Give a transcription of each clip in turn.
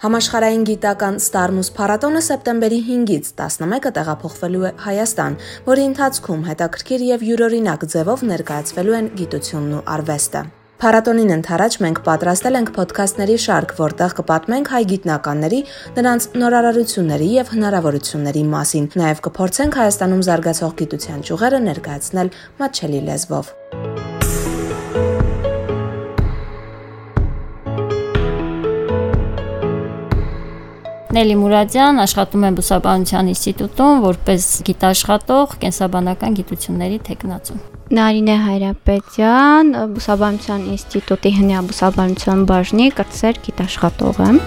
Համաշխարհային գիտական Starmus փառատոնը սեպտեմբերի 5-ից 11-ը տեղափոխվելու է Հայաստան, որի ընթացքում հետաքրքիր եւ յուրօրինակ ձևով ներկայացվելու են գիտությունն ու արվեստը։ Փառատոնին ընթരാճ մենք պատրաստել ենք ոդքասթների շարք, որտեղ կպատմենք հայ գիտնականների, նրանց նորարարությունների եւ հնարավորությունների մասին։ Նաեւ կփորձենք Հայաստանում զարգացող գիտության ճյուղերը ներկայացնել մատչելի լեզվով։ Նելի Մուրադյան աշխատում եմ Բուսաբանության ինստիտուտում որպես գիտաշխատող կենսաբանական գիտությունների տեխնացու։ Նարինե Հայրապետյան, Բուսաբանության ինստիտուտի հնյա բուսաբանության բաժնի կրտսեր գիտաշխատող եմ։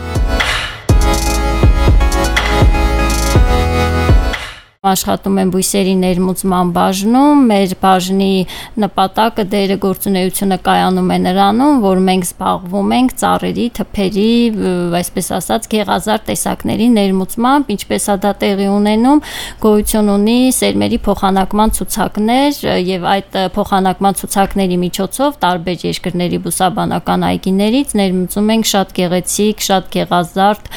աշխատում եմ բույսերի ներմուծման բաժնում, մեր բաժնի նպատակը դերը գործունեությունը կայանում է նրանում, որ մենք զբաղվում ենք ծառերի, թփերի, այսպես ասած, գեղազար տեսակների ներմուծմամբ, ինչպես է դա տեղի ունենում, գոյություն ունի սերմերի փոխանակման ցուցակներ եւ այդ փոխանակման ցուցակների միջոցով տարբեր երկրների բուսաբանական այգիներից ներմուծում ենք շատ գեղեցիկ, շատ գեղազարդ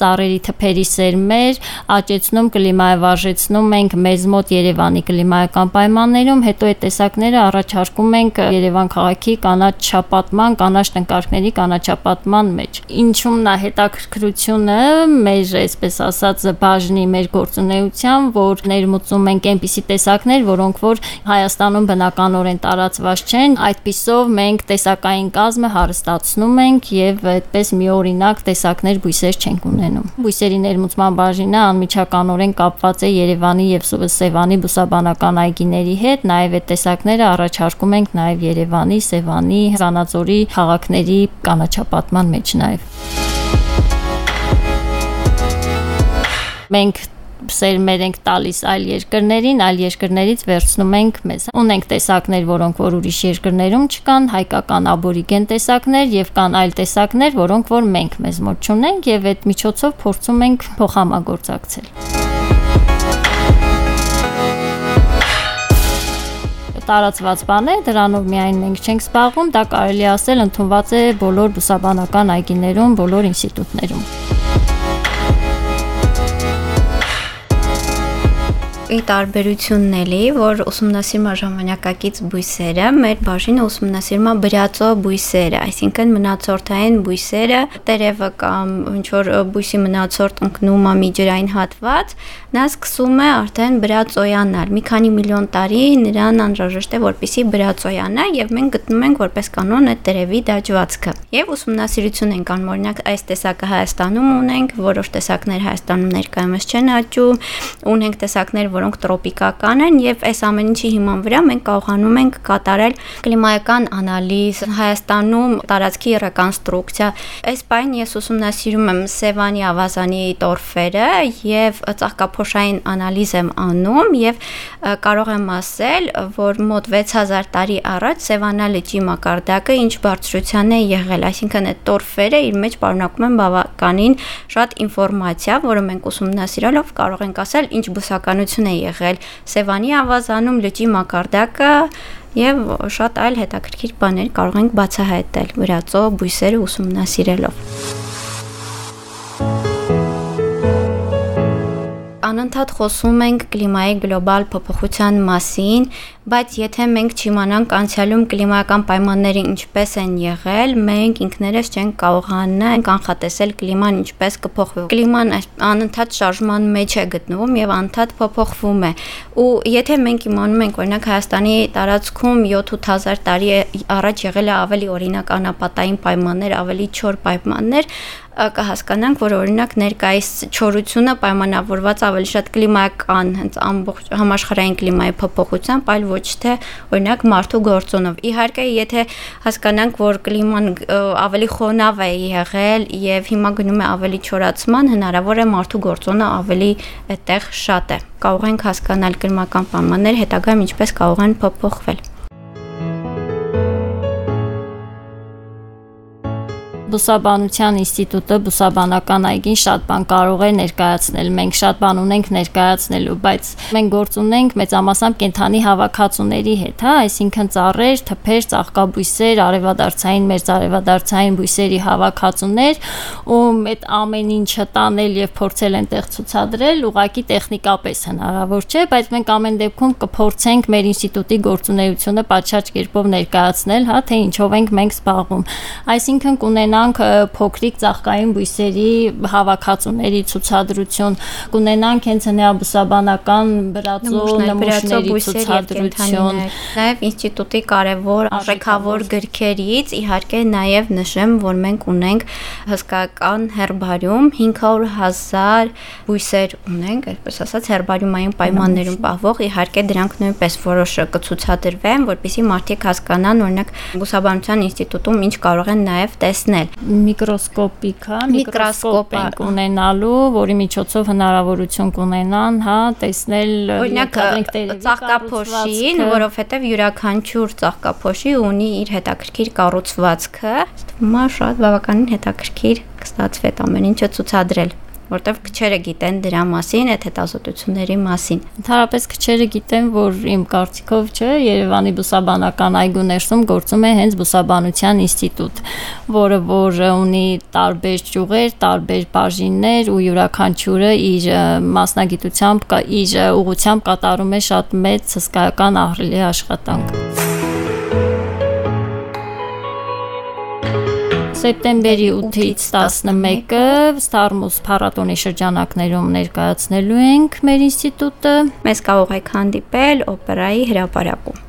ծառերի թփերի սերմեր, աճեցնում կլիմայավարժեցնում ներկայացնում ենք մեզ մոտ Երևանի կլիմայական պայմաններում, հետո այդ տեսակները առաջարկում ենք Երևան քաղաքի կանաչ չապատման, կանաչ տնկարկների կանաչապատման մեջ։ Ինչումն է հետաքրքրությունը մեր, այսպես ասած, բաժնի մեր գործունեության, որ ներմուծում ենք այնպիսի տեսակներ, որոնք որ Հայաստանում բնականորեն տարածված չեն, այդպիսով մենք տեսակային կազմը հարստացնում ենք եւ այդպես մի օրինակ տեսակներ բույսեր չենք ունենում։ Բույսերի ներմուծման բաժինը անմիջականորեն կապված է Երևանի եւ Սևանի բուսաբանական այգիների հետ, նաեւ այդ տեսակները առաջարկում ենք նաեւ Երևանի, Սևանի, Զանաձորի քաղաքների կանաչապատման մեջ նաեւ։ Մենք սերմեր ենք տալիս այլ երկրներին, այլ երկրներից վերցնում ենք մեզ։ Ունենք տեսակներ, որոնք որ ուրիշ երկրներում չկան, հայկական աբորիգեն տեսակներ եւ կան այլ տեսակներ, որոնք որ մենք մեզ մոտ չունենք եւ այդ միջոցով փորձում ենք փոխհամագործակցել։ տարածված բան է, դրանով միայն մենք չենք զբաղվում, դա կարելի ասել ընդունված է բոլոր բուսաբանական այգիներում, բոլոր ինստիտուտներում։ ի տարբերությունն էլի, որ ուսումնասիրում է ժամանակակից բույսերը, մեր բաժինը ուսումնասիրում է բրածո բույսերը, այսինքն մնացորդային բույսերը, տերևը կամ ինչ որ բույսի մնացորդ ընկնում է միջերային հատված, նա սկսում է արդեն բրածոյանալ։ Մի քանի միլիոն տարի նրան անհրաժեշտ է, որպեսի բրածոյանա եւ մենք գտնում ենք որպես կանոն այդ տերևի դաջվածքը։ Եվ ուսումնասիրություն ենք անում, օրինակ այս տեսակը Հայաստանում ունենք, որոշ տեսակներ Հայաստանում ներկայումս չեն աճում, ունենք տեսակներ, որ որոնք տրոպիկական են եւ այս ամեն ինչի հիման վրա մենք կարողանում ենք կատարել կլիմայական անալիզ Հայաստանում տարածքի ռեկոնստրուկցիա այս բան ես ուսումնասիրում եմ Սևանի ավազանի տորֆերը եւ ծաղկափոշային անալիզ եմ անում եւ կարող եմ ասել որ մոտ 6000 տարի առաջ Սևանա լճի մակարդակը ինչ բարձրության է եղել այսինքն այդ տորֆերը իր մեջ պարունակում են բավականին շատ ինֆորմացիա որը մենք ուսումնասիրելով կարող ենք ասել ինչ բուսականություն է եղել Սևանի ավազանում լճի մակարդակը եւ շատ այլ հետաքրքիր բաներ կարող ենք բացահայտել վրացո բույսերը ուսումնասիրելով անընդհատ խոսում ենք կլիմայի գլոբալ փոփոխության մասին, բայց եթե մենք չիմանանք անցյալում կլիմայական պայմանները ինչպես են եղել, մենք ինքներս չենք կարողանա կանխատեսել կլիման ինչպես կփոխվի։ Կլիման անընդհատ շարժման մեջ է գտնվում եւ անընդհատ փոփոխվում է։ Ու եթե մենք իմանում ենք, օրինակ Հայաստանի տարածքում 7-8000 տարի առաջ եղել է ավելի օրինակ անապատային պայմաններ, ավելի չոր պայմաններ, կհասկանանք, որ օրինակ ներկայիս չորությունը պայմանավորված ավելի շատ կլիմայական, հենց ամբողջ համաշխարհային կլիմայի փոփոխությամբ, այլ ոչ թե օրինակ մարդու գործոնով։ Իհարկե, եթե հասկանանք, որ կլիման ավելի խոնավ է եղել եւ հիմա գնում է ավելի չորացման, հնարավոր է մարդու գործոնը ավելի այդտեղ շատ է։ Կարող ենք հասկանալ կլիմական պայմաններ հետագայում ինչպես կարող են փոփոխվել։ Բուսաբանության ինստիտուտը, բուսաբանական այգին շատ բան կարող է ներկայացնել։ Մենք շատ բան ունենք ներկայացնելու, բայց մենք գործ ունենք մեծամասամբ կենթանի հավաքածուների հետ, հա, այսինքն ծառեր, թփեր, ծաղկաբույսեր, արևադարձային, մերձարևադարձային բույսերի հավաքածուներ, ու այդ ամեն ինչը տանել եւ փորձել այնտեղ ցուցադրել, ուղակի տեխնիկապես հնարավոր չէ, բայց մենք ամեն դեպքում կփորձենք մեր ինստիտուտի գործունեությունը պատշաճ կերպով ներկայացնել, հա, թե ինչով ենք մենք զբաղվում։ Այսինքն կունենանք փոքրիկ ծաղկային բույսերի հավաքածուների ցուցադրություն, կունենանք հենց հնեաբուսաբանական բրածո նմուշների ցուցադրություն։ Նաև ինստիտուտի կարևոր արժեքավոր գրքերից իհարկե նաև նշեմ, որ մենք ունենք հսկական հերբարիում 500.000 բույսեր ունենք, այսպես ասած հերբարիումային պայմաններում պահվող, իհարկե դրանք նույնպես որոշը կցուցադրվեն, որպեսզի մարդիկ հասկանան, օրինակ բուսաբանության ինստիտուտում ինչ կարող են նաև տեսնել։ Միկրոսկոպիկ, հա, միկրոսկոպ ենք ունենալու, որի միջոցով հնարավորություն կունենան, հա, տեսնել օրինակ ծաղկափոշին, որովհետև յուրաքանչյուր ծաղկափոշի ունի իր հետաքրքիր կառուցվածքը, հիմա շատ բավականին հետաքրքիր կստացվի այդ ամեն ինչը ցուցադրել որտեվ քչերը գիտեն դրա մասին, այդ հետազոտությունների մասին։ Ընդհանրապես քչերը գիտեն, որ իմ կարծիքով չէ, Երևանի բուսաբանական այգու ներսում գործում է հենց բուսաբանության ինստիտուտ, որը որ ունի տարբեր ճյուղեր, տարբեր բաժիններ ու յուրաքանչյուրը իր մասնագիտությամբ, իր ուղությամբ կատարում է շատ մեծ հսկայական ահռելի աշխատանք։ Սեպտեմբերի 8-ից 11-ը Starmus փառատոնի շրջանակներում ներկայացնելու ենք մեր ինստիտուտը։ Մեզ կարող եք հանդիպել օպերայի հրապարակում։